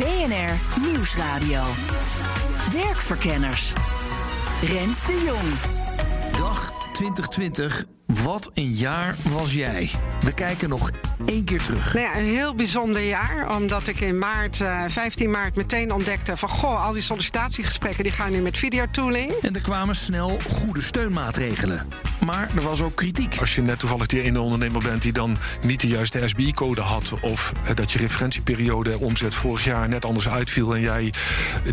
BNR Nieuwsradio. Werkverkenners. Rens de Jong. Dag 2020. Wat een jaar was jij. We kijken nog één keer terug. Nou ja, een heel bijzonder jaar. Omdat ik in maart, eh, 15 maart meteen ontdekte van... goh, al die sollicitatiegesprekken die gaan nu met videotooling. En er kwamen snel goede steunmaatregelen. Maar er was ook kritiek. Als je net toevallig die ene ondernemer bent die dan niet de juiste SBI-code had. of eh, dat je referentieperiode omzet vorig jaar net anders uitviel. en jij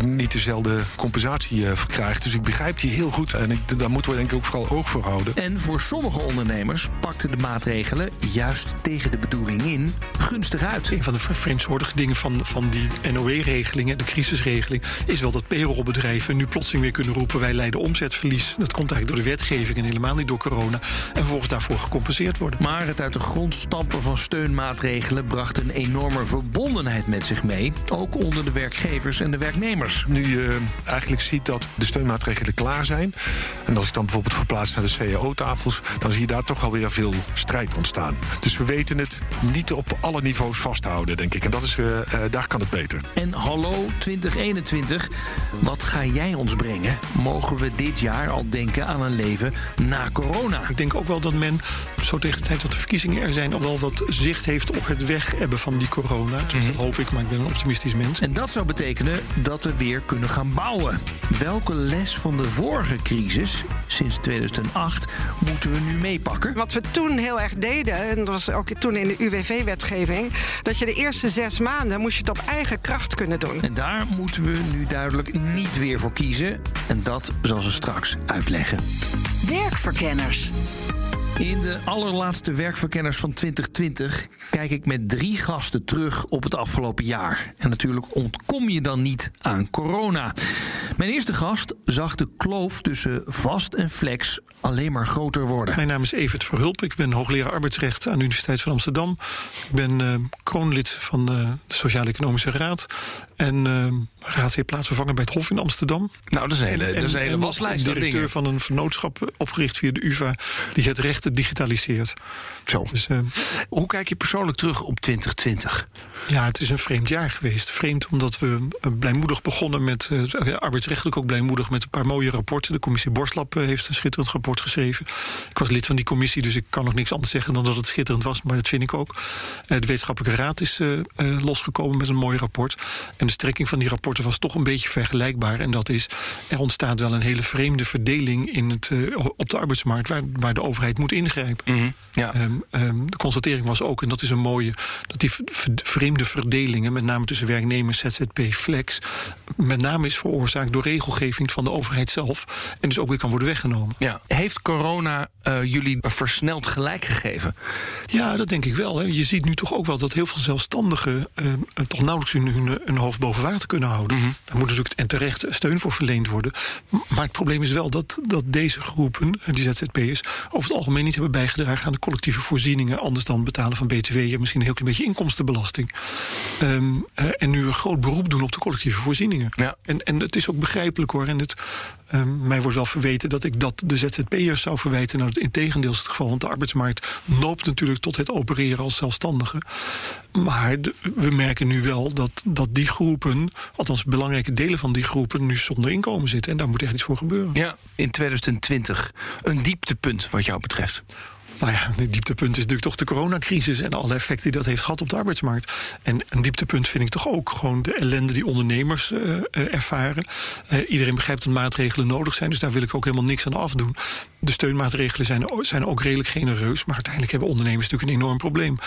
niet dezelfde compensatie eh, verkrijgt. Dus ik begrijp die heel goed. En ik, daar moeten we denk ik ook vooral oog voor houden. En voor sommige ondernemers pakten de maatregelen juist tegen de bedoeling in gunstig uit. Een van de vreemdsoortige dingen van, van die NOE-regelingen, de crisisregeling, is wel dat payrollbedrijven nu plotseling weer kunnen roepen: wij leiden omzetverlies. Dat komt eigenlijk door de wetgeving en helemaal niet door corona. En vervolgens daarvoor gecompenseerd worden. Maar het uit de grond stampen van steunmaatregelen bracht een enorme verbondenheid met zich mee. Ook onder de werkgevers en de werknemers. Nu je eigenlijk ziet dat de steunmaatregelen klaar zijn. en als ik dan bijvoorbeeld verplaats naar de CAO-tafels. dan zie je daar toch alweer veel strijd ontstaan. Dus we weten het niet op alle niveaus vasthouden, denk ik. En dat is, uh, daar kan het beter. En hallo 2021, wat ga jij ons brengen? Mogen we dit jaar al denken aan een leven na corona? Ik denk ook wel dat men, zo tegen de tijd dat de verkiezingen er zijn, al wel wat zicht heeft op het weghebben van die corona. Dus dat hoop ik, maar ik ben een optimistisch mens. En dat zou betekenen dat we weer kunnen gaan bouwen. Welke les van de vorige crisis, sinds 2008, moeten we nu meepakken? Wat we toen heel erg deden, en dat was ook toen in de UWV-wetgeving, dat je de eerste zes maanden moest je het op eigen kracht kunnen doen. En daar moeten we nu duidelijk niet weer voor kiezen. En dat zal ze straks uitleggen. Werkverkenners. In de allerlaatste werkverkenners van 2020 kijk ik met drie gasten terug op het afgelopen jaar. En natuurlijk ontkom je dan niet aan corona. Mijn eerste gast zag de kloof tussen vast en flex alleen maar groter worden. Mijn naam is Evert Verhulp. Ik ben hoogleraar arbeidsrecht aan de Universiteit van Amsterdam. Ik ben uh, kroonlid van uh, de Sociaal-Economische Raad. En uh, raadsheer plaatsvervanger bij het Hof in Amsterdam. Nou, dat is een hele, en, dat is een hele en waslijst. directeur van een vernootschap opgericht via de UvA... die het rechten digitaliseert. Zo. Dus, uh, Hoe kijk je persoonlijk terug op 2020? Ja, het is een vreemd jaar geweest. Vreemd omdat we blijmoedig begonnen met... Uh, arbeidsrechtelijk ook blijmoedig met een paar mooie rapporten. De commissie Borslap heeft een schitterend rapport geschreven. Ik was lid van die commissie, dus ik kan nog niks anders zeggen... dan dat het schitterend was, maar dat vind ik ook. de wetenschappelijke raad is losgekomen met een mooi rapport. En de strekking van die rapporten was toch een beetje vergelijkbaar. En dat is, er ontstaat wel een hele vreemde verdeling in het, op de arbeidsmarkt... waar, waar de overheid moet ingrijpen. Mm -hmm. ja. um, um, de constatering was ook, en dat is een mooie... dat die vreemde verdelingen, met name tussen werknemers, ZZP, flex... met name is veroorzaakt door regelgeving van de overheid zelf... en dus ook weer kan worden weggenomen. Ja. Heeft corona uh, jullie versneld gelijk gegeven? Ja, dat denk ik wel. Hè. Je ziet nu toch ook wel dat heel veel zelfstandigen... Uh, toch nauwelijks hun, hun, hun, hoofd boven water kunnen houden. Mhm. Mm -hmm. Daar moet natuurlijk en terecht steun voor verleend worden. Maar het probleem is wel dat, dat deze groepen, die ZZP'ers... over het algemeen niet hebben bijgedragen aan de collectieve voorzieningen... anders dan betalen van BTW en misschien een heel klein beetje inkomstenbelasting. Um, uh, en nu een groot beroep doen op de collectieve voorzieningen. Ja. En, en het is ook begrijpelijk hoor. En het, um, mij wordt wel verweten dat ik dat de ZZP'ers zou verwijten. Nou, in tegendeel is het geval, want de arbeidsmarkt noopt natuurlijk tot het opereren als zelfstandige. Maar we merken nu wel dat, dat die groepen, althans belangrijke delen van die groepen, nu zonder inkomen zitten. En daar moet echt iets voor gebeuren. Ja, in 2020 een dieptepunt wat jou betreft. Nou ja, het dieptepunt is natuurlijk toch de coronacrisis en alle effecten die dat heeft gehad op de arbeidsmarkt. En een dieptepunt vind ik toch ook gewoon de ellende die ondernemers uh, uh, ervaren. Uh, iedereen begrijpt dat maatregelen nodig zijn, dus daar wil ik ook helemaal niks aan afdoen. De steunmaatregelen zijn, zijn ook redelijk genereus. Maar uiteindelijk hebben ondernemers natuurlijk een enorm probleem.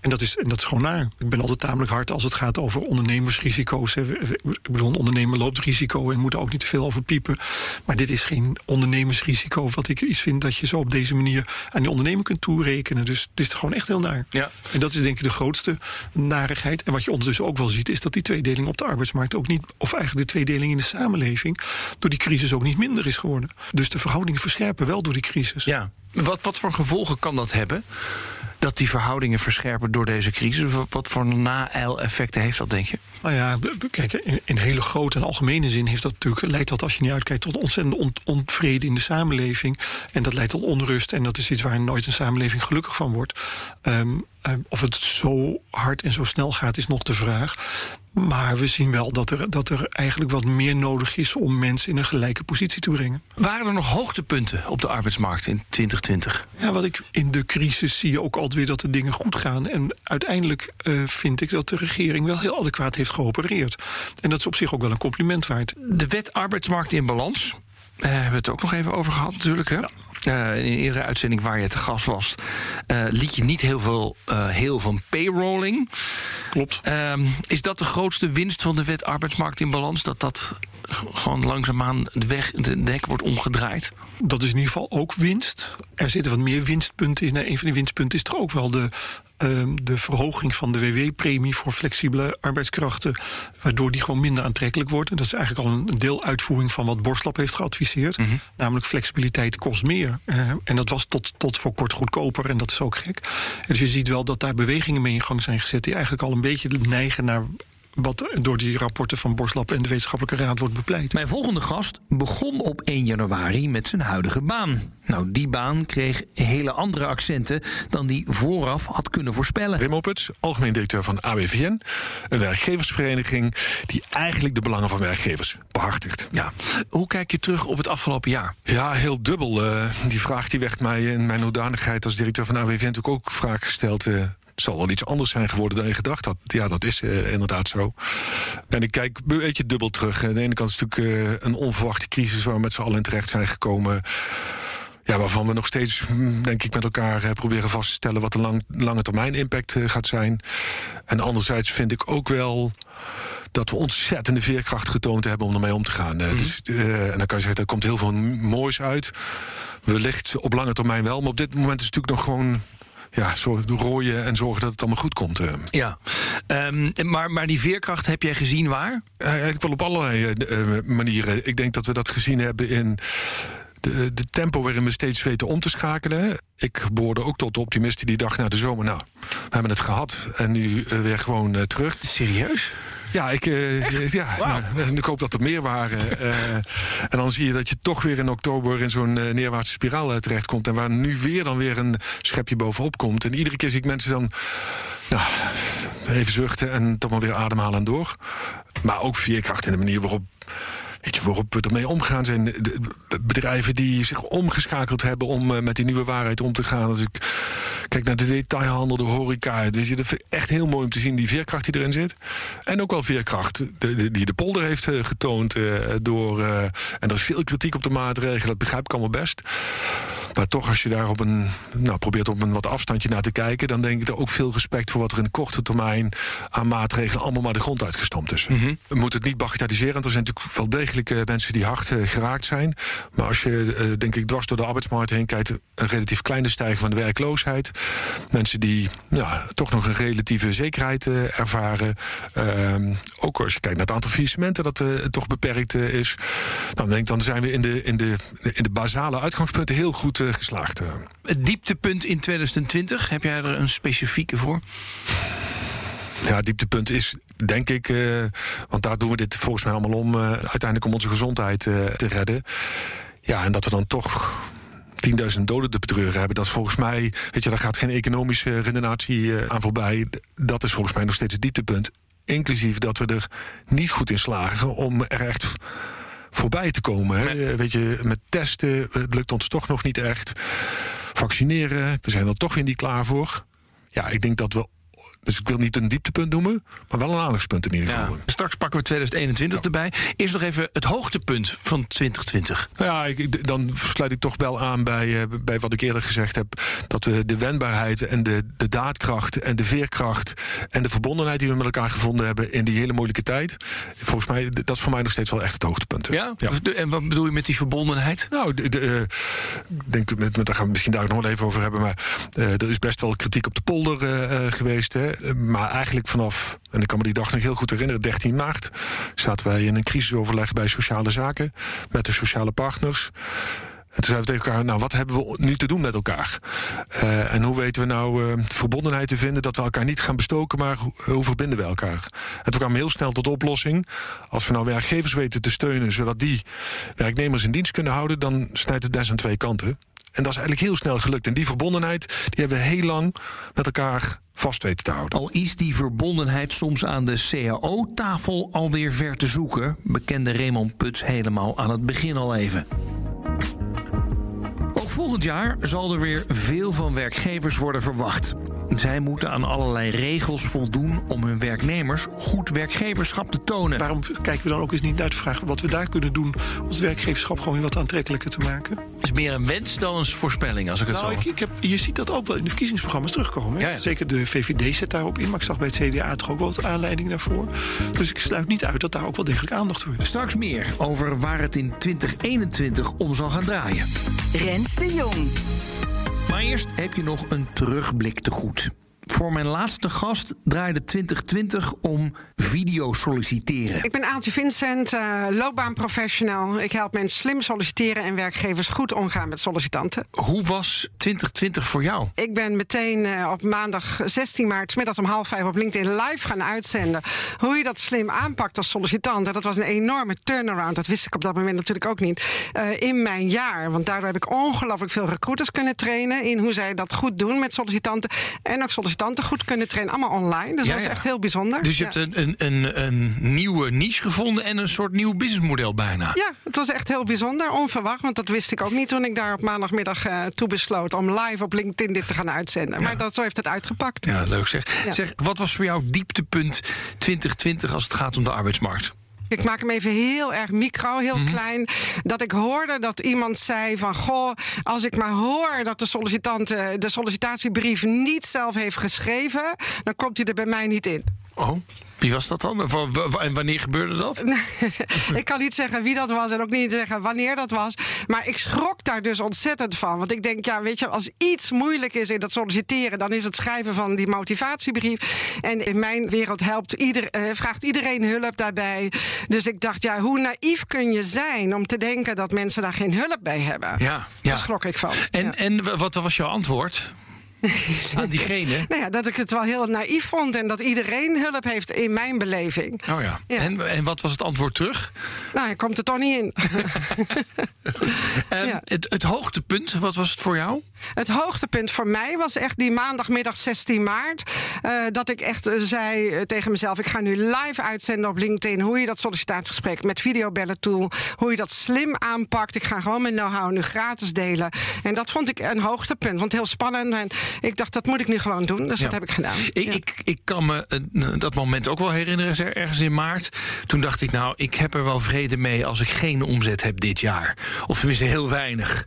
en, dat is, en dat is gewoon naar. Ik ben altijd tamelijk hard als het gaat over ondernemersrisico's. Ik bedoel, een ondernemer loopt risico en moet er ook niet te veel over piepen. Maar dit is geen ondernemersrisico. Wat ik iets vind dat je zo op deze manier aan die ondernemer kunt toerekenen. Dus dit is gewoon echt heel naar. Ja. En dat is denk ik de grootste narigheid. En wat je ondertussen ook wel ziet, is dat die tweedeling op de arbeidsmarkt ook niet, of eigenlijk de tweedeling in de samenleving, door die crisis ook niet minder is geworden. Dus de verhoudingen verscherpen wel door die crisis. Ja. Wat, wat voor gevolgen kan dat hebben? Dat die verhoudingen verscherpen door deze crisis? Wat, voor na-eil-effecten heeft dat, denk je? Nou ja, kijk, in, in hele grote en algemene zin heeft dat natuurlijk, leidt dat als je niet uitkijkt tot ontzettende on, onvrede in de samenleving. En dat leidt tot onrust. En dat is iets waar nooit een samenleving gelukkig van wordt. Ehm, ehm, of het zo hard en zo snel gaat, is nog de vraag. Maar we zien wel dat er, dat er eigenlijk wat meer nodig is om mensen in een gelijke positie te brengen. Waren er nog hoogtepunten op de arbeidsmarkt in 2020? Ja, wat ik in de crisis zie je ook altijd weer dat de dingen goed gaan. En uiteindelijk eh, vind ik dat de regering wel heel adequaat heeft geopereerd. En dat is op zich ook wel een compliment waard. De wet arbeidsmarkt in balans. Daar hebben we het ook nog even over gehad, natuurlijk. Hè? Eh, in een eerdere uitzending waar je te gast was, eh, liet je niet heel veel eh, heel van payrolling. Klopt. Ehm, is dat de grootste winst van de wet arbeidsmarkt in balans? Dat dat gewoon langzaamaan de weg, de nek wordt omgedraaid? Dat is in ieder geval ook winst. Er zitten wat meer winstpunten in. En een van die winstpunten is toch ook wel de, de verhoging van de WW-premie voor flexibele arbeidskrachten. Waardoor die gewoon minder aantrekkelijk wordt. En dat is eigenlijk al een deeluitvoering van wat Borslap heeft geadviseerd. Namelijk flexibiliteit kost meer. Eh, en dat was tot, tot voor kort goedkoper. En dat is ook gek. Dus je ziet wel dat daar bewegingen mee in gang zijn gezet. die eigenlijk al een beetje neigen naar. Wat door die rapporten van Borslap en de Wetenschappelijke Raad wordt bepleit. Mijn volgende gast begon op 1 januari met zijn huidige baan. Nou, die baan kreeg hele andere accenten dan die vooraf had kunnen voorspellen. Wim Opperts, algemeen directeur van AWVN. Een werkgeversvereniging die eigenlijk de belangen van werkgevers behartigt. Ja. Hoe kijk je terug op het afgelopen jaar? Ja, heel dubbel. Eh, die vraag die werd mij in mijn hoedanigheid als directeur van AWVN natuurlijk ook vaak gesteld. eh, het zal wel iets anders zijn geworden dan je gedacht had. Ja, dat is eh, inderdaad zo. En ik kijk een beetje dubbel terug. Aan de ene kant is het natuurlijk eh, een onverwachte crisis waar we met z'n allen in terecht zijn gekomen. Ja, waarvan we nog steeds, hm, denk ik, met elkaar eh, proberen vast te stellen wat de lang, lange termijn impact gaat zijn. En anderzijds vind ik ook wel dat we ontzettende veerkracht getoond hebben om ermee om te gaan. Eh, dus, en dan kan je zeggen, er komt heel veel moois uit. Wellicht op lange termijn wel, maar op dit moment is het natuurlijk nog gewoon ja, rooien en zorgen dat het allemaal goed komt. eh. Ja, Ehm, maar, maar die veerkracht heb jij gezien waar? Eh, Eigenlijk wel op allerlei eh, eh, manieren. Ik denk dat we dat gezien hebben in de, de tempo waarin we steeds weten om te schakelen. Ik behoorde ook tot de optimisten die dacht na de zomer... nou, we hebben het gehad en nu eh, weer gewoon eh, terug. Serieus? Ja, ik, eh, ja nou, en ik hoop dat er meer waren. Eh, en dan zie je dat je toch weer in oktober in zo'n eh, neerwaartse spiraal eh, terechtkomt. En waar nu weer dan weer een schepje bovenop komt. En iedere keer zie ik mensen dan nou, even zuchten en toch maar weer ademhalen en door. Maar ook veerkracht in de manier waarop. Weet je, waarop we ermee omgaan zijn de- bedrijven die zich omgeschakeld hebben om eh, met die nieuwe waarheid om te gaan. Als ik kijk naar de detailhandel, de horeca, dus dat vind ik echt heel mooi om te zien die veerkracht die erin zit. En ook wel veerkracht de- de- die de polder heeft eh, getoond eh, door. en er is veel kritiek op de maatregelen, dat begrijp ik allemaal best. Maar toch, als je daar op een, nou, probeert op een wat afstandje naar te kijken, dan denk ik er ook veel respect voor wat er in de korte termijn aan maatregelen allemaal maar de grond uitgestampt is. We moeten het niet bagatelliseren, want er zijn natuurlijk wel degelijk eh, mensen die hard eh, geraakt zijn. Maar als je, eh, denk ik, dwars door de arbeidsmarkt heen kijkt, een relatief kleine stijging van de werkloosheid. Mensen die toch nog een relatieve zekerheid ervaren. Ehm, ook als je kijkt naar het aantal faillissementen dat toch beperkt is. Dan denk dan zijn we in de, in de, in de basale uitgangspunten heel goed geslaagd. Het dieptepunt in 2020, heb jij er een specifieke voor? Ja, het dieptepunt is, denk ik, eh, want daar doen we dit volgens mij allemaal om, eh, uiteindelijk om onze gezondheid eh, te redden. Ja, en dat we dan toch 10.000 doden te betreuren hebben, dat is volgens mij, weet je, daar gaat geen economische redenatie aan voorbij. Dat is volgens mij nog steeds het dieptepunt. Inclusief dat we er niet goed in slagen om er echt voorbij te komen. Hè? Weet je, met testen, het lukt ons toch nog niet echt. Vaccineren, we zijn er toch weer niet klaar voor. Ja, ik denk dat we Dus ik wil niet een dieptepunt noemen, maar wel een aandachtspunt in ieder geval. Ja, straks pakken we 2021 erbij. Eerst nog even het hoogtepunt van 2020. Nou Ja, ik, dan sluit ik toch wel aan bij, eh, bij wat ik eerder gezegd heb. Dat we de wendbaarheid en de, de daadkracht en de veerkracht en de verbondenheid die we met elkaar gevonden hebben in die hele moeilijke tijd. Volgens mij, dat is voor mij nog steeds wel echt het hoogtepunt. Ja? En wat bedoel je met die verbondenheid? Nou, de, de, eh, denk, met, daar gaan we misschien daar nog wel even over hebben. Maar eh, er is best wel kritiek op de polder geweest. Hè. Eh, Maar eigenlijk vanaf, en ik kan me die dag nog heel goed herinneren, 13 maart, zaten wij in een crisisoverleg bij sociale zaken met de sociale partners. En toen zeiden we tegen elkaar, nou, wat hebben we nu te doen met elkaar? Eh, en hoe weten we nou eh, verbondenheid te vinden... dat we elkaar niet gaan bestoken, maar hoe, verbinden we elkaar? En toen kwamen we heel snel tot de oplossing. Als we nou werkgevers weten te steunen... zodat die werknemers in dienst kunnen houden... dan snijdt het best aan twee kanten. En dat is eigenlijk heel snel gelukt. En die verbondenheid die hebben we heel lang met elkaar te houden. Al is die verbondenheid soms aan de CAO-tafel alweer ver te zoeken, bekende Raymond Puts helemaal aan het begin al even. Ook volgend jaar zal er weer veel van werkgevers worden verwacht. Zij moeten aan allerlei regels voldoen om hun werknemers goed werkgeverschap te tonen. Waarom kijken we dan ook eens niet naar de vraag wat we daar kunnen doen om het werkgeverschap gewoon weer wat aantrekkelijker te maken? Het is meer een wens dan een voorspelling, als ik het Nou, zo... ik, ik heb, je ziet dat ook wel in de verkiezingsprogramma's terugkomen. hè? Ja, ja. Zeker de VVD zet daarop in, maar ik zag bij het CDA toch ook wel wat aanleiding daarvoor. Dus ik sluit niet uit dat daar ook wel degelijk aandacht voor is. Straks meer over waar het in 2021 om zal gaan draaien. Rens de Jong. Maar eerst heb je nog een terugblik te goed. Voor mijn laatste gast draaide 2020 om video solliciteren. Ik ben Aaltje Vincent, eh, loopbaanprofessional. Ik help mensen slim solliciteren en werkgevers goed omgaan met sollicitanten. Hoe was 2020 voor jou? Ik ben meteen eh, op maandag 16 maart, middags om half vijf op LinkedIn live gaan uitzenden. Hoe je dat slim aanpakt als sollicitant. En dat was een enorme turnaround. Dat wist ik op dat moment natuurlijk ook niet. eh, in mijn jaar. Want daardoor heb ik ongelooflijk veel recruiters kunnen trainen. in hoe zij dat goed doen met sollicitanten. En ook sollicitanten goed kunnen trainen. Allemaal online. Dus Ja, dat is ja. echt heel bijzonder. Dus je Ja. hebt een, een, een, een nieuwe niche gevonden en een soort nieuw businessmodel bijna. Ja, het was echt heel bijzonder. Onverwacht, want dat wist ik ook niet toen ik daar op maandagmiddag eh, toe besloot om live op LinkedIn dit te gaan uitzenden. Maar dat, zo heeft het uitgepakt. Ja, leuk zeg. Zeg, wat was voor jou dieptepunt 2020 als het gaat om de arbeidsmarkt? Ik maak hem even heel erg micro, heel klein. Dat ik hoorde dat iemand zei van... goh, als ik maar hoor dat de sollicitant eh, de sollicitatiebrief niet zelf heeft geschreven... dan komt hij er bij mij niet in. Oh, wie was dat dan? En wanneer gebeurde dat? ik kan niet zeggen wie dat was en ook niet zeggen wanneer dat was. Maar ik schrok daar dus ontzettend van. Want ik denk, ja, weet je, als iets moeilijk is in dat solliciteren, dan is het schrijven van die motivatiebrief. En in mijn wereld helpt ieder, eh, vraagt iedereen hulp daarbij. Dus ik dacht, ja, hoe naïef kun je zijn om te denken dat mensen daar geen hulp bij hebben? Ja, ja. Daar schrok ik van. En, Ja. en wa- wat was jouw antwoord aan diegene? Nou ja, dat ik het wel heel naïef vond en dat iedereen hulp heeft in mijn beleving. Oh ja. Ja. En, en wat was het antwoord terug? Nou, hij komt er toch niet in. Ja. het, het hoogtepunt, wat was het voor jou? Het hoogtepunt voor mij was echt die maandagmiddag 16 maart. eh, dat ik echt eh, zei eh, tegen mezelf: ik ga nu live uitzenden op LinkedIn. Hoe je dat sollicitatiegesprek met videobellen tool. Hoe je dat slim aanpakt. Ik ga gewoon mijn know-how nu gratis delen. En dat vond ik een hoogtepunt. Want heel spannend. En ik dacht, dat moet ik nu gewoon doen. Dus Ja. dat heb ik gedaan. Ik, Ja. ik, ik kan me eh, dat moment ook wel herinneren, ergens in maart. Toen dacht ik, nou, ik heb er wel vrede mee als ik geen omzet heb dit jaar. Of tenminste heel weinig.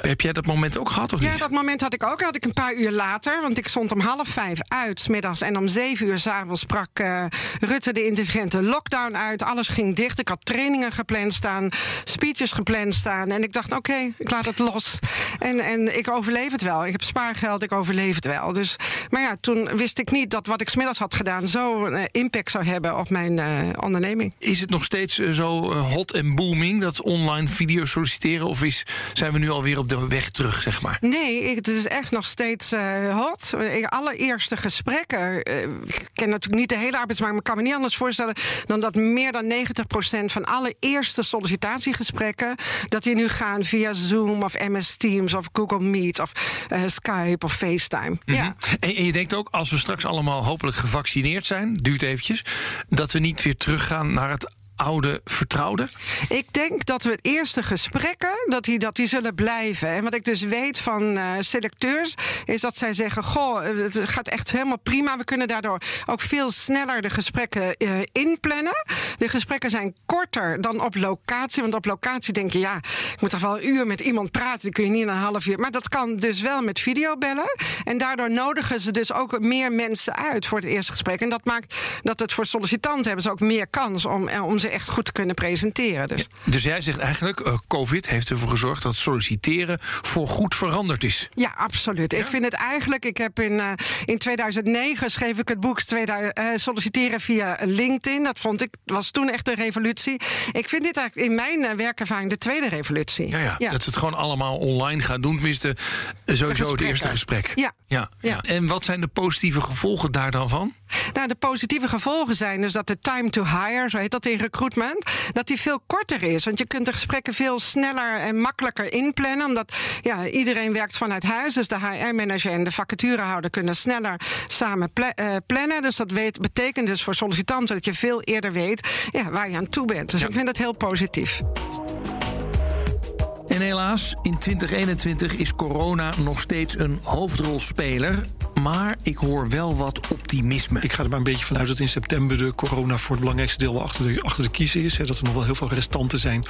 Heb jij dat moment ook gehad of Ja, niet? dat moment had ik ook. Had ik een paar uur later. Want ik stond om half vijf uit, middags. En om zeven uur s'avonds sprak eh, Rutte de intelligente lockdown uit. Alles ging dicht. Ik had trainingen gepland staan, speeches gepland staan. En ik dacht, oké, ik laat het los. En, en ik overleef het wel. Ik heb spaargeld, ik overleef het wel. Dus, maar ja, toen wist ik niet dat wat ik smiddags had gedaan... zo'n eh, impact zou hebben op mijn eh, onderneming. Is het nog steeds eh, zo hot en booming, dat online video solliciteren? Of is, zijn we nu alweer op de weg terug, zeg maar? Nee, ik, het is echt nog steeds hot. Allereerste gesprekken. ik ken natuurlijk niet de hele arbeidsmarkt, maar ik kan me niet anders voorstellen dan dat meer dan 90% van alle eerste sollicitatiegesprekken. dat die nu gaan via Zoom of MS Teams of Google Meet of Skype of Ja. Mhm. En, en je denkt ook, als we straks allemaal hopelijk gevaccineerd zijn, duurt eventjes, dat we niet weer teruggaan naar het oude vertrouwde? Ik denk dat we het eerste gesprekken, dat die, dat die zullen blijven. En wat ik dus weet van uh, selecteurs, is dat zij zeggen... goh, het gaat echt helemaal prima. We kunnen daardoor ook veel sneller de gesprekken uh, inplannen. De gesprekken zijn korter dan op locatie. Want op locatie denk je, ja, ik moet toch wel een uur met iemand praten. Dan kun je niet in een half uur. Maar dat kan dus wel met videobellen. En daardoor nodigen ze dus ook meer mensen uit voor het eerste gesprek. En dat maakt dat het voor sollicitanten hebben ze ook meer kans om, om ze echt goed kunnen presenteren. Dus, dus jij zegt eigenlijk, uh, COVID heeft ervoor gezorgd dat solliciteren voor goed veranderd is. Ja, absoluut. Ik vind het eigenlijk, ik heb in, uh, in 2009 schreef ik het boek uh, Solliciteren via LinkedIn. Dat vond ik, was toen echt een revolutie. Ik vind dit eigenlijk in mijn werkervaring de tweede revolutie. Ja, ja, ja, dat we het gewoon allemaal online gaan doen. Tenminste, sowieso het eerste gesprek. Ja. Ja. ja. En wat zijn de positieve gevolgen daar dan van? Nou, de positieve gevolgen zijn dus dat de time to hire, zo heet dat in recruitment, dat die veel korter is. Want je kunt de gesprekken veel sneller en makkelijker inplannen. Omdat ja, iedereen werkt vanuit huis. Dus de HR-manager en de vacaturehouder kunnen sneller samen uh, plannen. Dus dat weet, betekent dus voor sollicitanten dat je veel eerder weet ja, waar je aan toe bent. Dus ja. ik vind dat heel positief. En helaas, in 2021 is corona nog steeds een hoofdrolspeler. Maar ik hoor wel wat optimisme. Ik ga er maar een beetje vanuit dat in september de corona voor het belangrijkste deel wel achter de, achter de kiezen is. Hè, dat er nog wel heel veel restanten zijn.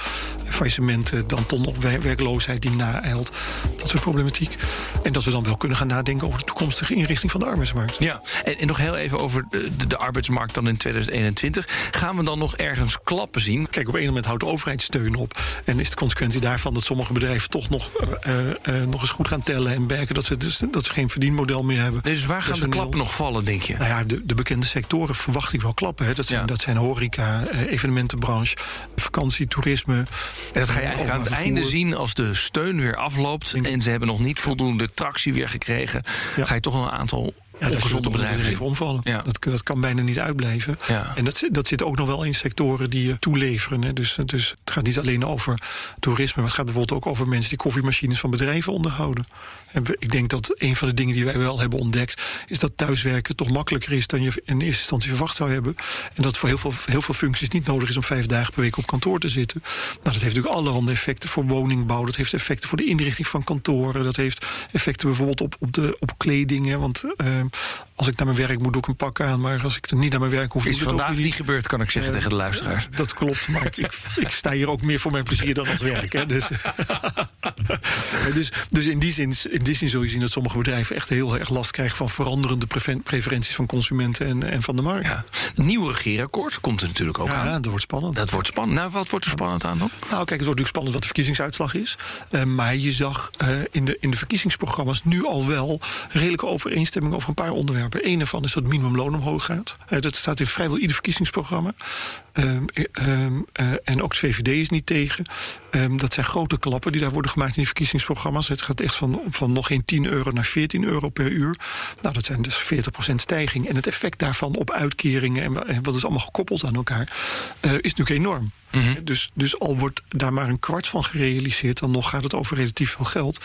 Faillissementen, dan toch nog werkloosheid die naeilt. Dat soort problematiek. En dat we dan wel kunnen gaan nadenken over de toekomstige inrichting van de arbeidsmarkt. Ja, en, en nog heel even over de, de, arbeidsmarkt dan in 2021. Gaan we dan nog ergens klappen zien? Kijk, op een moment houdt de overheid steun op. En is de consequentie daarvan dat sommige bedrijven toch nog, uh, uh, nog eens goed gaan tellen en werken. Dat ze, dus, dat ze geen verdienmodel meer hebben. Nee, dus waar gaan de klappen nog vallen, denk je? Nou ja, de, de bekende sectoren verwacht ik wel klappen. Hè. Dat, zijn, ja. dat zijn horeca, uh, evenementenbranche, vakantie, toerisme. En dat ga je eigenlijk aan het einde zien als de steun weer afloopt. En ze hebben nog niet voldoende tractie weer gekregen. Ja. Ga je toch een aantal ja, ongezonde bedrijven even omvallen. Ja. Dat, dat kan bijna niet uitblijven. Ja. En dat, dat zit ook nog wel in sectoren die je toeleveren. Hè. Dus, dus het gaat niet alleen over toerisme, maar het gaat bijvoorbeeld ook over mensen die koffiemachines van bedrijven onderhouden. En ik denk dat een van de dingen die wij wel hebben ontdekt, is dat thuiswerken toch makkelijker is dan je in eerste instantie verwacht zou hebben. En dat voor heel veel, heel veel functies niet nodig is om vijf dagen per week op kantoor te zitten. Nou, dat heeft natuurlijk allerhande effecten voor woningbouw. Dat heeft effecten voor de inrichting van kantoren. Dat heeft effecten bijvoorbeeld op, op, de, op kleding. Hè, want uh, als ik naar mijn werk moet, doe ik een pak aan. Maar als ik er niet naar mijn werk hoef, is het vandaag niet gebeurd, kan ik zeggen uh, tegen de luisteraars. Dat klopt, maar ik, ik, sta hier ook meer voor mijn plezier dan als werk. Hè, dus, dus, dus in die zin in die zin zul je zien dat sommige bedrijven echt heel erg last krijgen van veranderende preferenties van consumenten en, en van de markt. Ja. Nieuwe regeerakkoord komt er natuurlijk ook ja, aan. Ja, dat wordt spannend. Dat wordt spannend. Nou, wat wordt er spannend aan dan? Nou, kijk, het wordt natuurlijk spannend wat de verkiezingsuitslag is. Uh, maar je zag uh, in, de, in de verkiezingsprogramma's nu al wel redelijke overeenstemming over een paar onderwerpen. Eén ervan is dat het minimumloon omhoog gaat. Uh, dat staat in vrijwel ieder verkiezingsprogramma. En ook de VVD is niet tegen. dat zijn grote klappen die daar worden gemaakt in die verkiezingsprogramma's. Het gaat echt van, van nog geen 10 euro naar 14 euro per uur. Nou, dat zijn dus 40% stijging. En het effect daarvan op uitkeringen en, en wat is allemaal gekoppeld aan elkaar, uh, is natuurlijk enorm. Mm -hmm. dus, dus al wordt daar maar een kwart van gerealiseerd, dan nog gaat het over relatief veel geld.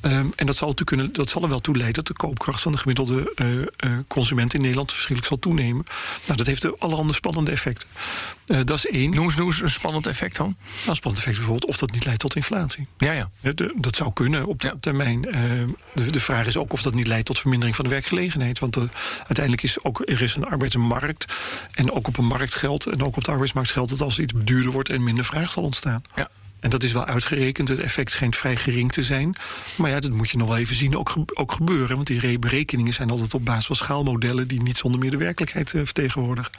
Um, en dat zal, kunnen, dat zal er wel toe leiden dat de koopkracht van de gemiddelde uh, consument in Nederland verschrikkelijk zal toenemen. Nou, dat heeft allerhande spannende effecten. Uh, dat is één. Noem eens, een spannend effect dan. Nou, een spannend effect bijvoorbeeld of dat niet leidt tot inflatie. Ja, ja. De, dat zou kunnen op ja. termijn. De, de, vraag is ook of dat niet leidt tot vermindering van de werkgelegenheid. Want uiteindelijk is ook, er is een arbeidsmarkt. En ook op een markt geldt, en ook op de arbeidsmarkt geldt dat als iets duurder wordt en minder vraag zal ontstaan. Ja. En dat is wel uitgerekend. Het effect schijnt vrij gering te zijn. Maar ja, dat moet je nog wel even zien ook, ook gebeuren. Want die berekeningen zijn altijd op basis van schaalmodellen... die niet zonder meer de werkelijkheid vertegenwoordigen.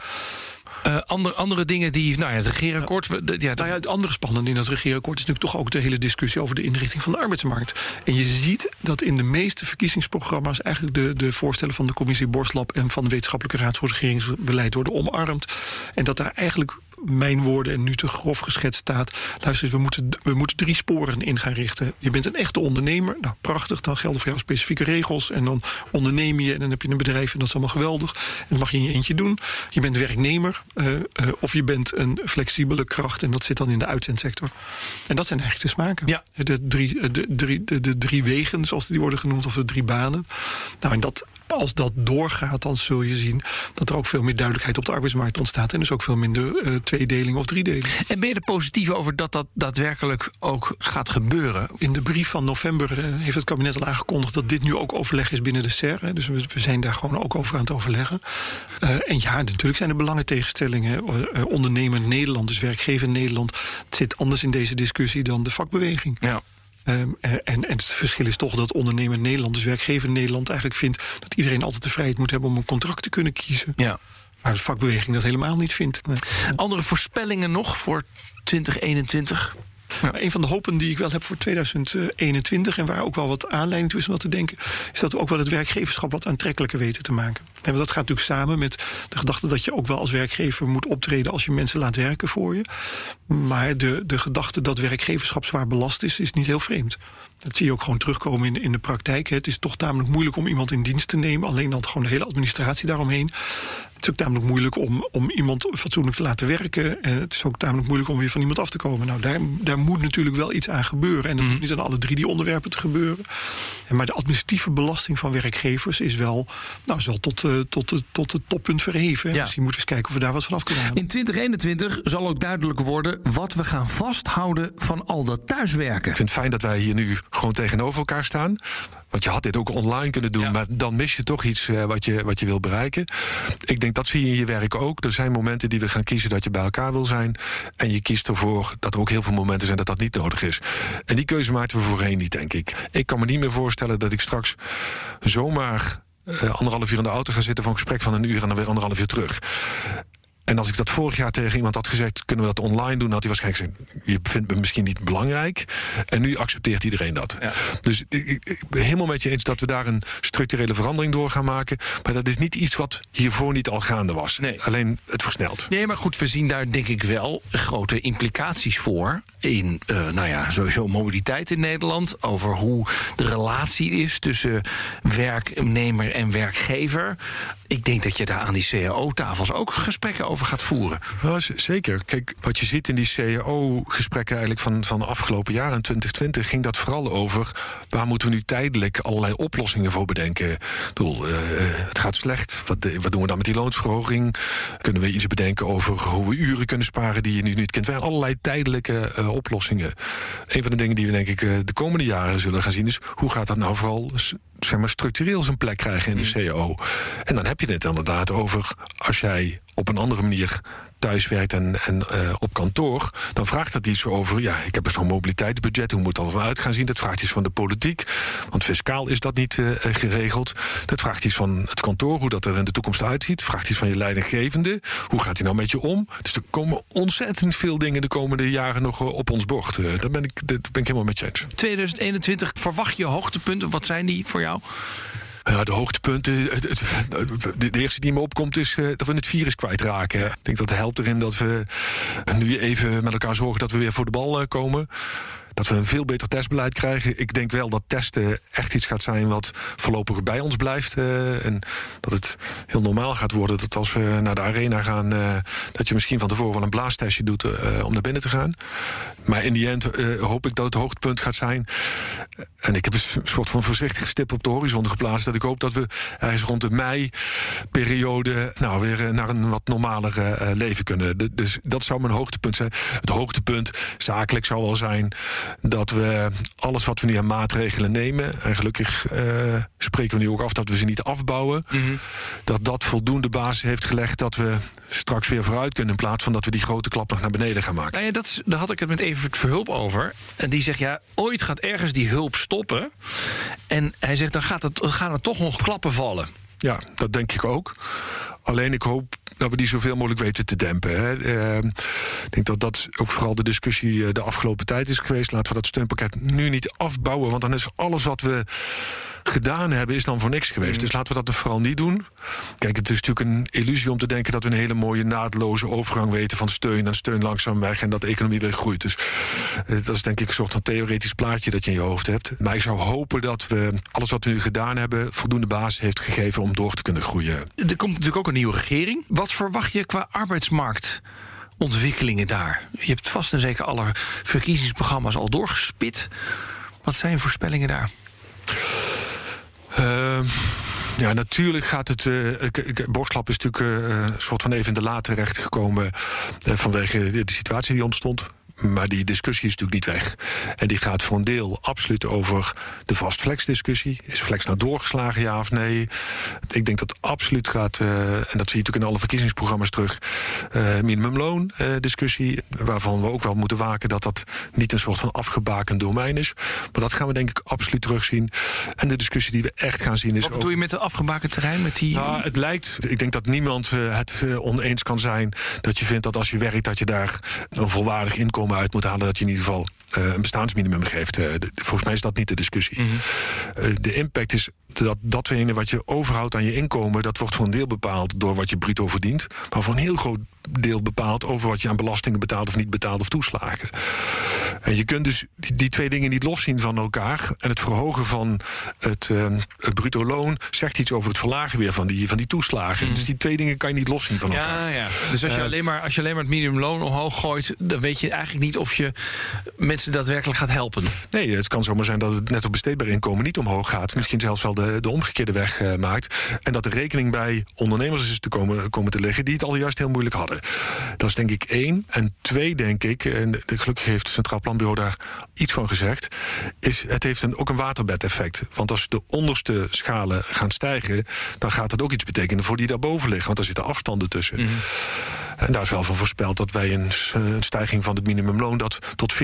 Uh, andere, andere dingen die, nou ja, het regeerakkoord... Ja, ja, nou ja, het andere spannende in dat regeerakkoord... is natuurlijk toch ook de hele discussie over de inrichting van de arbeidsmarkt. En je ziet dat in de meeste verkiezingsprogramma's... eigenlijk de, de voorstellen van de commissie Borslap... en van de Wetenschappelijke Raad voor Regeringsbeleid worden omarmd. En dat daar eigenlijk mijn woorden en nu te grof geschetst staat... luister we moeten, we moeten drie sporen in gaan richten. Je bent een echte ondernemer, nou prachtig, dan gelden voor jou specifieke regels... en dan onderneem je en dan heb je een bedrijf en dat is allemaal geweldig. En dat mag je in je eentje doen. Je bent werknemer uh, uh, of je bent een flexibele kracht... en dat zit dan in de uitzendsector. En dat zijn eigenlijk de smaken. Ja. De, drie, de, drie, de, de drie wegen, zoals die worden genoemd, of de drie banen. Nou, en dat als dat doorgaat, dan zul je zien dat er ook veel meer duidelijkheid op de arbeidsmarkt ontstaat. En dus ook veel minder uh, tweedeling of driedeling. En ben je er positief over dat dat daadwerkelijk ook gaat gebeuren? In de brief van november uh, heeft het kabinet al aangekondigd dat dit nu ook overleg is binnen de SER. Hè. Dus we, we, zijn daar gewoon ook over aan het overleggen. Uh, en ja, natuurlijk zijn er belangentegenstellingen. ondernemer Nederland, dus werkgever Nederland, het zit anders in deze discussie dan de vakbeweging. Ja. Um, en, en, het verschil is toch dat ondernemer Nederland, dus werkgever Nederland, eigenlijk vindt dat iedereen altijd de vrijheid moet hebben om een contract te kunnen kiezen. Ja. Maar de vakbeweging dat helemaal niet vindt. Andere voorspellingen nog voor 2021? Ja. Een van de hopen die ik wel heb voor 2021 en waar ook wel wat aanleiding toe is om dat te denken, is dat we ook wel het werkgeverschap wat aantrekkelijker weten te maken. En dat gaat natuurlijk samen met de gedachte dat je ook wel als werkgever moet optreden als je mensen laat werken voor je. Maar de, de gedachte dat werkgeverschap zwaar belast is, is niet heel vreemd. Dat zie je ook gewoon terugkomen in, in de praktijk. Het is toch tamelijk moeilijk om iemand in dienst te nemen. Alleen dan gewoon de hele administratie daaromheen. Het is ook tamelijk moeilijk om, om iemand fatsoenlijk te laten werken. En het is ook tamelijk moeilijk om weer van iemand af te komen. Nou, daar, daar moet natuurlijk wel iets aan gebeuren. En dat hoeft niet aan alle drie die onderwerpen te gebeuren. Maar de administratieve belasting van werkgevers is wel, nou, is wel tot, uh, tot, uh, tot het toppunt verheven. Ja. Dus je moet eens kijken of we daar wat van af kunnen halen. In 2021 zal ook duidelijk worden wat we gaan vasthouden van al dat thuiswerken. Ik vind het fijn dat wij hier nu gewoon tegenover elkaar staan. Want je had dit ook online kunnen doen, ja. maar dan mis je toch iets uh, wat, je, wat je wil bereiken. Ik denk dat zie je in je werk ook. Er zijn momenten die we gaan kiezen dat je bij elkaar wil zijn. En je kiest ervoor dat er ook heel veel momenten zijn dat dat niet nodig is. En die keuze maakten we voorheen niet, denk ik. Ik kan me niet meer voorstellen dat ik straks zomaar anderhalf uur in de auto ga zitten voor een gesprek van een uur en dan weer anderhalf uur terug. En als ik dat vorig jaar tegen iemand had gezegd, kunnen we dat online doen, had hij waarschijnlijk gezegd: Je vindt me misschien niet belangrijk. En nu accepteert iedereen dat. Ja. Dus ik, ik, ben helemaal met je eens dat we daar een structurele verandering door gaan maken. Maar dat is niet iets wat hiervoor niet al gaande was. Nee. Alleen het versnelt. Nee, maar goed, we zien daar denk ik wel grote implicaties voor. In, uh, nou ja, sowieso mobiliteit in Nederland. Over hoe de relatie is tussen werknemer en werkgever. Ik denk dat je daar aan die CAO-tafels ook gesprekken over gaat voeren. Zeker. Kijk, wat je ziet in die CAO-gesprekken eigenlijk van, van de afgelopen jaren, in 2020, ging dat vooral over waar moeten we nu tijdelijk allerlei oplossingen voor bedenken. Ik bedoel, uh, het gaat slecht. Wat, wat doen we dan met die loonsverhoging? Kunnen we iets bedenken over hoe we uren kunnen sparen die je nu niet kent? Wij allerlei tijdelijke uh, oplossingen. Een van de dingen die we denk ik de komende jaren zullen gaan zien is hoe gaat dat nou vooral zeg maar, structureel zijn plek krijgen in de CAO. En dan heb je het inderdaad over als jij op een andere manier thuis werkt en, en uh, op kantoor, dan vraagt dat iets over. Ja, ik heb zo'n mobiliteitsbudget. Hoe moet dat eruit gaan zien? Dat vraagt iets van de politiek. Want fiscaal is dat niet uh, geregeld. Dat vraagt iets van het kantoor, hoe dat er in de toekomst uitziet. Vraagt iets van je leidinggevende. Hoe gaat hij nou met je om? Dus er komen ontzettend veel dingen de komende jaren nog uh, op ons bord. daar, ben ik, daar ben ik helemaal met je eens. 2021, verwacht je hoogtepunten? Wat zijn die voor jou? Ja, de hoogtepunten. Het, het, de, eerste die me opkomt is uh, dat we het virus kwijtraken. Ik denk dat het helpt erin dat we nu even met elkaar zorgen dat we weer voor de bal uh, komen dat we een veel beter testbeleid krijgen. Ik denk wel dat testen echt iets gaat zijn wat voorlopig bij ons blijft. Uh, en dat het heel normaal gaat worden dat als we naar de arena gaan, uh, dat je misschien van tevoren wel een blaastestje doet uh, om naar binnen te gaan. Maar in die end hoop ik dat het hoogtepunt gaat zijn. En ik heb een soort van voorzichtige stip op de horizon geplaatst. Dat ik hoop dat we ergens rond de mei-periode nou, weer naar een wat normaler leven kunnen. Dus dat zou mijn hoogtepunt zijn. Het hoogtepunt zakelijk zou wel zijn dat we alles wat we nu aan maatregelen nemen, en gelukkig uh, spreken we nu ook af dat we ze niet afbouwen, mm -hmm. dat dat voldoende basis heeft gelegd dat we straks weer vooruit kunnen in plaats van dat we die grote klap nog naar beneden gaan maken. Nou ja, dat is, daar had ik het met Evert Verhulp over. En die zegt ja, ooit gaat ergens die hulp stoppen. En hij zegt dan gaat het, gaan er toch nog klappen vallen. Ja, dat denk ik ook. Alleen ik hoop dat we die zoveel mogelijk weten te dempen. Hè. Uh, ik denk dat dat ook vooral de discussie de afgelopen tijd is geweest. Laten we dat steunpakket nu niet afbouwen. Want dan is alles wat we gedaan hebben, is dan voor niks geweest. Mm. Dus laten we dat er vooral niet doen. Kijk, het is natuurlijk een illusie om te denken dat we een hele mooie naadloze overgang weten van steun en steun langzaam weg en dat de economie weer groeit. Dus dat is denk ik een soort van theoretisch plaatje dat je in je hoofd hebt. Maar ik zou hopen dat we alles wat we nu gedaan hebben voldoende basis heeft gegeven om door te kunnen groeien. Er komt natuurlijk ook een nieuwe regering. Wat verwacht je qua arbeidsmarkt? Ontwikkelingen daar. Je hebt vast en zeker alle verkiezingsprogramma's al doorgespit. Wat zijn je voorspellingen daar? Uh, Ja, natuurlijk gaat het. Uh, Borstlap is natuurlijk uh, een soort van even in de laad terechtgekomen. Uh, vanwege de, de situatie die ontstond. Maar die discussie is natuurlijk niet weg. En die gaat voor een deel absoluut over de vast-flex-discussie. Is flex nou doorgeslagen, ja of nee? Ik denk dat het absoluut gaat, uh, en dat zie je natuurlijk in alle verkiezingsprogramma's terug... Uh, minimumloon-discussie, uh, waarvan we ook wel moeten waken... dat dat niet een soort van afgebakend domein is. Maar dat gaan we denk ik absoluut terugzien. En de discussie die we echt gaan zien is... Wat bedoel je met de afgebakend terrein? Met die... Nou, het lijkt, ik denk dat niemand uh, het oneens kan zijn... dat je vindt dat als je werkt, dat je daar een volwaardig inkomen uit moet halen dat je in ieder geval een bestaansminimum geeft. De, volgens mij is dat niet de discussie. Mm -hmm. uh, de impact is dat datgene wat je overhoudt aan je inkomen, dat wordt voor een deel bepaald door wat je bruto verdient, maar voor een heel groot deel bepaald over wat je aan belastingen betaalt of niet betaalt of toeslagen. En je kunt dus die, twee dingen niet loszien van elkaar. En het verhogen van het, uh, het bruto loon zegt iets over het verlagen weer van die, van die toeslagen. Mm. Dus die twee dingen kan je niet loszien van elkaar. Ja, ja. Dus als je, alleen maar, als je alleen maar het minimumloon omhoog gooit, dan weet je eigenlijk niet of je mensen daadwerkelijk gaat helpen. Nee, het kan zomaar zijn dat het net op besteedbaar inkomen niet omhoog gaat. Misschien zelfs wel de, de omgekeerde weg uh, maakt. En dat de rekening bij ondernemers is te komen, komen te liggen die het al juist heel moeilijk hadden. Dat is denk ik één. En twee, denk ik, en gelukkig heeft het Centraal Planbureau daar iets van gezegd, is het heeft een, ook een waterbedeffect. Want als de onderste schalen gaan stijgen, dan gaat het ook iets betekenen voor die daarboven liggen. Want er zitten afstanden tussen. Mm -hmm. En daar is wel van voorspeld dat bij een, een stijging van het minimumloon dat tot 40%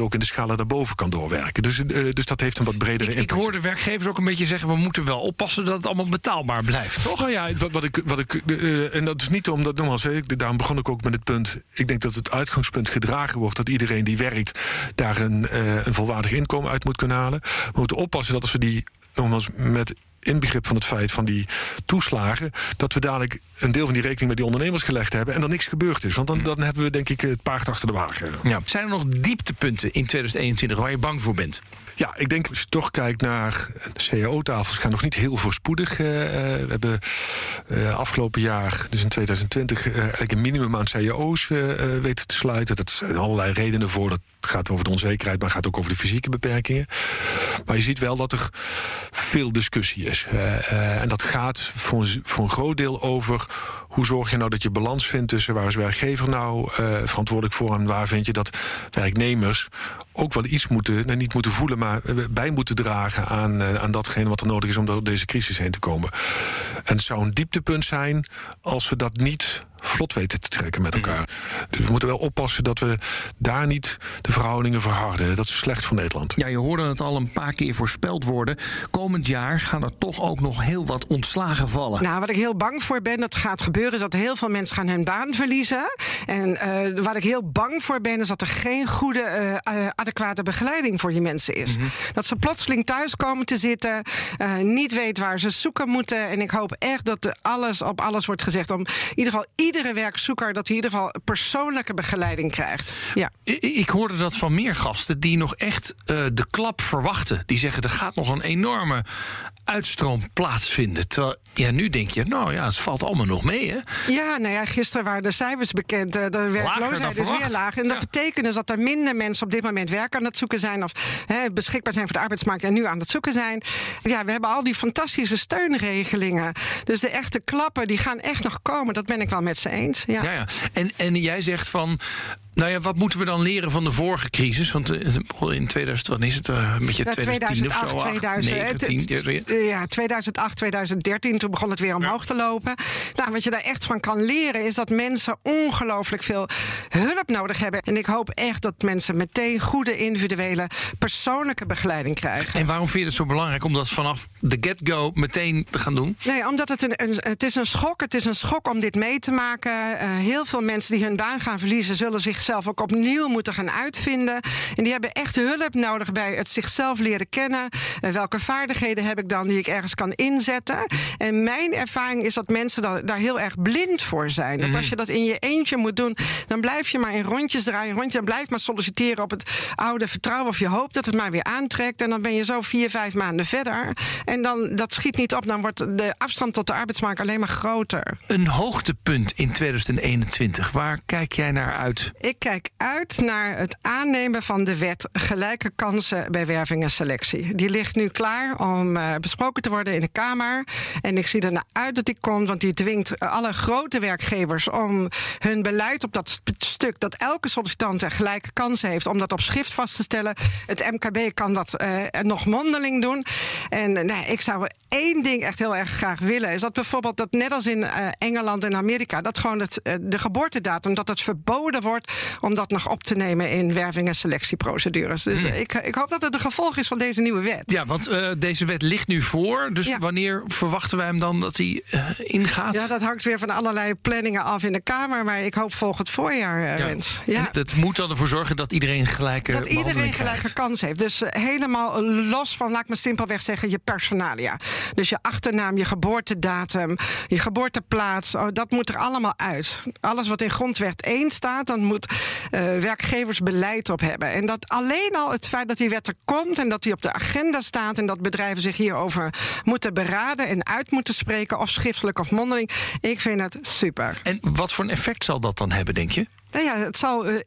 ook in de schalen daarboven kan doorwerken. Dus, uh, dus dat heeft een wat bredere ik, impact. Ik hoor de werkgevers ook een beetje zeggen: we moeten wel oppassen dat het allemaal betaalbaar blijft, toch? Nou ja, wat, wat ik, wat ik uh, en dat is niet omdat, nogmaals, daarom begon ik ook met het punt. Ik denk dat het uitgangspunt gedragen wordt dat iedereen die werkt daar een, uh, een volwaardig inkomen uit moet kunnen halen. We moeten oppassen dat als we die nogmaals met inbegrip van het feit van die toeslagen, dat we dadelijk een deel van die rekening met die ondernemers gelegd hebben en er niks gebeurd is. Want dan, dan hebben we denk ik het paard achter de wagen. Ja. Zijn er nog dieptepunten in 2021 waar je bang voor bent? Ja, ik denk als je toch kijkt naar cao-tafels, gaan nog niet heel voorspoedig. Uh, we hebben uh, afgelopen jaar, dus in 2020, uh, eigenlijk een minimum aan cao's weten te sluiten. Dat zijn allerlei redenen voor. Dat gaat over de onzekerheid, maar gaat ook over de fysieke beperkingen. Maar je ziet wel dat er veel discussie is. en dat gaat voor voor een groot deel over hoe zorg je nou dat je balans vindt tussen waar is werkgever nou verantwoordelijk voor en waar vind je dat werknemers ook wel iets moeten, nou niet moeten voelen, maar bij moeten dragen aan, aan datgene wat er nodig is om door deze crisis heen te komen. En het zou een dieptepunt zijn als we dat niet vlot weten te trekken met elkaar. Mm. Dus we moeten wel oppassen dat we daar niet de verhoudingen verharden. Dat is slecht voor Nederland. Ja, je hoorde het al een paar keer voorspeld worden. Komend jaar gaan er toch ook nog heel wat ontslagen vallen. Nou, wat ik heel bang voor ben dat gaat gebeuren... is dat heel veel mensen gaan hun baan verliezen. En uh, waar ik heel bang voor ben... is dat er geen goede, uh, adequate begeleiding voor die mensen is. Mm -hmm. Dat ze plotseling thuis komen te zitten... Uh, niet weten waar ze zoeken moeten. En ik hoop echt dat alles op alles wordt gezegd... om in ieder geval iedere werkzoeker dat hij in ieder geval persoonlijke begeleiding krijgt. Ja. Ik, ik hoorde dat van meer gasten die nog echt uh, de klap verwachten. Die zeggen er gaat nog een enorme uitstroom plaatsvinden. Terwijl ja, nu denk je, nou ja, het valt allemaal nog mee, hè? Ja, nou ja, gisteren waren de cijfers bekend. De werkloosheid is weer laag. En dat ja. betekent dus dat er minder mensen op dit moment werk aan het zoeken zijn... of hè, beschikbaar zijn voor de arbeidsmarkt en nu aan het zoeken zijn. Ja, we hebben al die fantastische steunregelingen. Dus de echte klappen, die gaan echt nog komen. Dat ben ik wel met eens. Ja, ja. En, en jij zegt van... Nou ja, wat moeten we dan leren van de vorige crisis? Want in 2000, wat is het? Een beetje ja, 2010 2008, of zo? 2000, 19, ja, 2008, 2013, toen begon het weer omhoog ja. te lopen. Nou, wat je daar echt van kan leren is dat mensen ongelooflijk veel hulp nodig hebben. En ik hoop echt dat mensen meteen goede individuele persoonlijke begeleiding krijgen. En waarom vind je het zo belangrijk om dat vanaf de get-go meteen te gaan doen? Nee, omdat het een, een, het is een schok. Het is een schok om dit mee te maken. Uh, heel veel mensen die hun baan gaan verliezen, zullen zich zichzelf ook opnieuw moeten gaan uitvinden. En die hebben echt hulp nodig bij het zichzelf leren kennen. En welke vaardigheden heb ik dan die ik ergens kan inzetten? En mijn ervaring is dat mensen daar, heel erg blind voor zijn. Dat als je dat in je eentje moet doen, dan blijf je maar in rondjes draaien, rondje, dan blijf maar solliciteren op het oude vertrouwen of je hoopt dat het maar weer aantrekt. En dan ben je zo vier, vijf maanden verder. En dan dat schiet niet op, dan wordt de afstand tot de arbeidsmarkt alleen maar groter. Een hoogtepunt in 2021, waar kijk jij naar uit? Ik ik kijk uit naar het aannemen van de wet gelijke kansen bij werving en selectie. Die ligt nu klaar om uh, besproken te worden in de Kamer. En ik zie er naar uit dat die komt, want die dwingt alle grote werkgevers om hun beleid op dat stuk dat elke sollicitant een gelijke kansen heeft, om dat op schrift vast te stellen. Het MKB kan dat uh, nog mondeling doen. En ik zou één ding echt heel erg graag willen, is dat bijvoorbeeld dat net als in uh, Engeland en Amerika, dat gewoon de geboortedatum, dat het verboden wordt om dat nog op te nemen in werving- en selectieprocedures. Dus hmm. ik, ik hoop dat het de gevolg is van deze nieuwe wet. Ja, want uh, deze wet ligt nu voor. Dus ja. wanneer verwachten wij hem dan dat hij uh, ingaat? Ja, dat hangt weer van allerlei planningen af in de Kamer. Maar ik hoop volgend voorjaar, uh, ja. Rens. Ja. dat moet dan ervoor zorgen dat iedereen gelijke Dat iedereen gelijke kans heeft. Dus helemaal los van, laat ik maar simpelweg zeggen, je personalia. Dus je achternaam, je geboortedatum, je geboorteplaats. Oh, dat moet er allemaal uit. Alles wat in grondwet 1 staat, dan moet uh, werkgevers beleid op hebben. En dat alleen al het feit dat die wet er komt en dat die op de agenda staat en dat bedrijven zich hierover moeten beraden en uit moeten spreken, of schriftelijk of mondeling. Ik vind het super. En wat voor een effect zal dat dan hebben, denk je? Nou ja, het zal uh,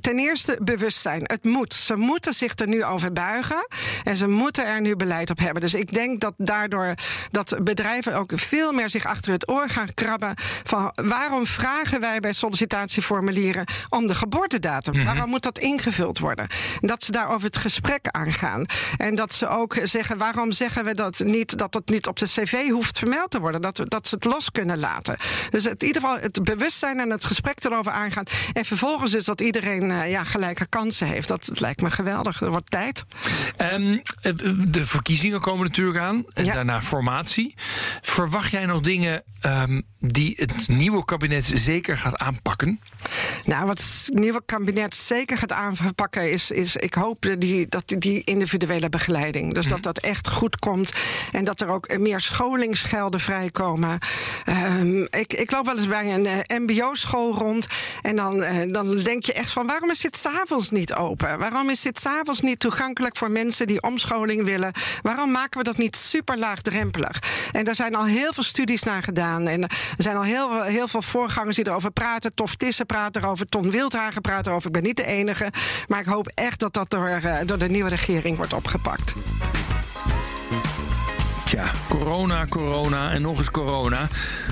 ten eerste bewustzijn. Het moet. Ze moeten zich er nu over buigen. En ze moeten er nu beleid op hebben. Dus ik denk dat daardoor dat bedrijven ook veel meer zich achter het oor gaan krabben. Van waarom vragen wij bij sollicitatieformulieren om de geboortedatum? Mm -hmm. Waarom moet dat ingevuld worden? Dat ze daarover het gesprek aangaan. En dat ze ook zeggen: waarom zeggen we dat niet dat het niet op de cv hoeft vermeld te worden? Dat, dat ze het los kunnen laten. Dus in ieder geval het bewustzijn en het gesprek erover aangaan. En vervolgens is dat iedereen uh, ja, gelijke kansen heeft. Dat, dat, lijkt me geweldig. Er wordt tijd. Um, de verkiezingen komen natuurlijk aan. En ja. daarna formatie. Verwacht jij nog dingen um, die het nieuwe kabinet zeker gaat aanpakken? Nou, wat het nieuwe kabinet zeker gaat aanpakken is, is ik hoop die, dat die individuele begeleiding. Dus mm. dat dat echt goed komt en dat er ook meer scholingsgelden vrijkomen. Um, ik, ik loop wel eens bij een uh, MBO-school rond en dan, uh, dan denk je echt van waarom is dit s'avonds niet open? Waarom is dit s'avonds niet toegankelijk voor mensen die omscholing willen? Waarom maken we dat niet super laagdrempelig? En daar zijn al heel veel studies naar gedaan en er zijn al heel, veel voorgangers die erover praten. Tof Tissen praat erover, Ton Wildhagen praat erover. Ik ben niet de enige. Maar ik hoop echt dat dat door, uh, door de nieuwe regering wordt opgepakt. Tja, corona, corona en nog eens corona.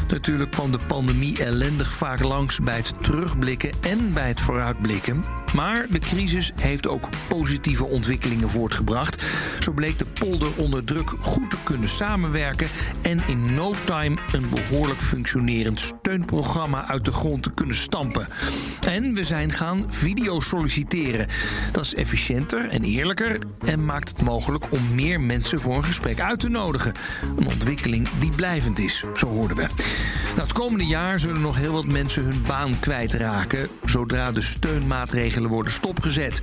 Natuurlijk kwam de pandemie ellendig vaak langs bij het terugblikken en bij het vooruitblikken. Maar de crisis heeft ook positieve ontwikkelingen voortgebracht. Zo bleek de polder onder druk goed te kunnen samenwerken en in no time een behoorlijk functionerend steunprogramma uit de grond te kunnen stampen. En we zijn gaan video solliciteren. Dat is efficiënter en eerlijker en maakt het mogelijk om meer mensen voor een gesprek uit te nodigen. Een ontwikkeling die blijvend is, zo hoorden we. Nou, het komende jaar zullen nog heel wat mensen hun baan kwijtraken zodra de steunmaatregelen worden stopgezet.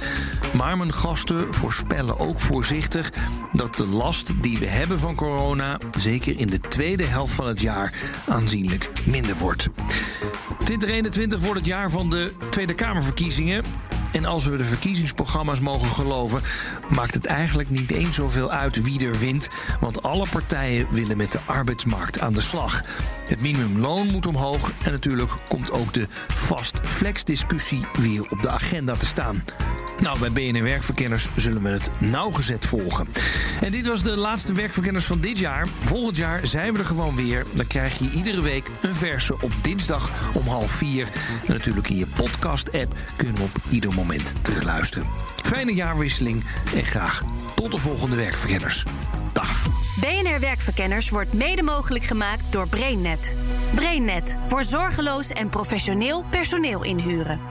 Maar mijn gasten voorspellen ook voorzichtig dat de last die we hebben van corona, zeker in de tweede helft van het jaar, aanzienlijk minder wordt. 2021 wordt het jaar van de Tweede Kamerverkiezingen. En als we de verkiezingsprogramma's mogen geloven, maakt het eigenlijk niet eens zoveel uit wie er wint. Want alle partijen willen met de arbeidsmarkt aan de slag. Het minimumloon moet omhoog en natuurlijk komt ook de vast flex discussie weer op de agenda te staan. Nou, bij BNR Werkverkenners zullen we het nauwgezet volgen. En dit was de laatste Werkverkenners van dit jaar. Volgend jaar zijn we er gewoon weer. Dan krijg je iedere week een verse op dinsdag om half vier. En natuurlijk in je podcast-app kunnen we op ieder moment terugluisteren. Fijne jaarwisseling en graag tot de volgende Werkverkenners. Dag. BNR Werkverkenners wordt mede mogelijk gemaakt door BrainNet. BrainNet voor zorgeloos en professioneel personeel inhuren.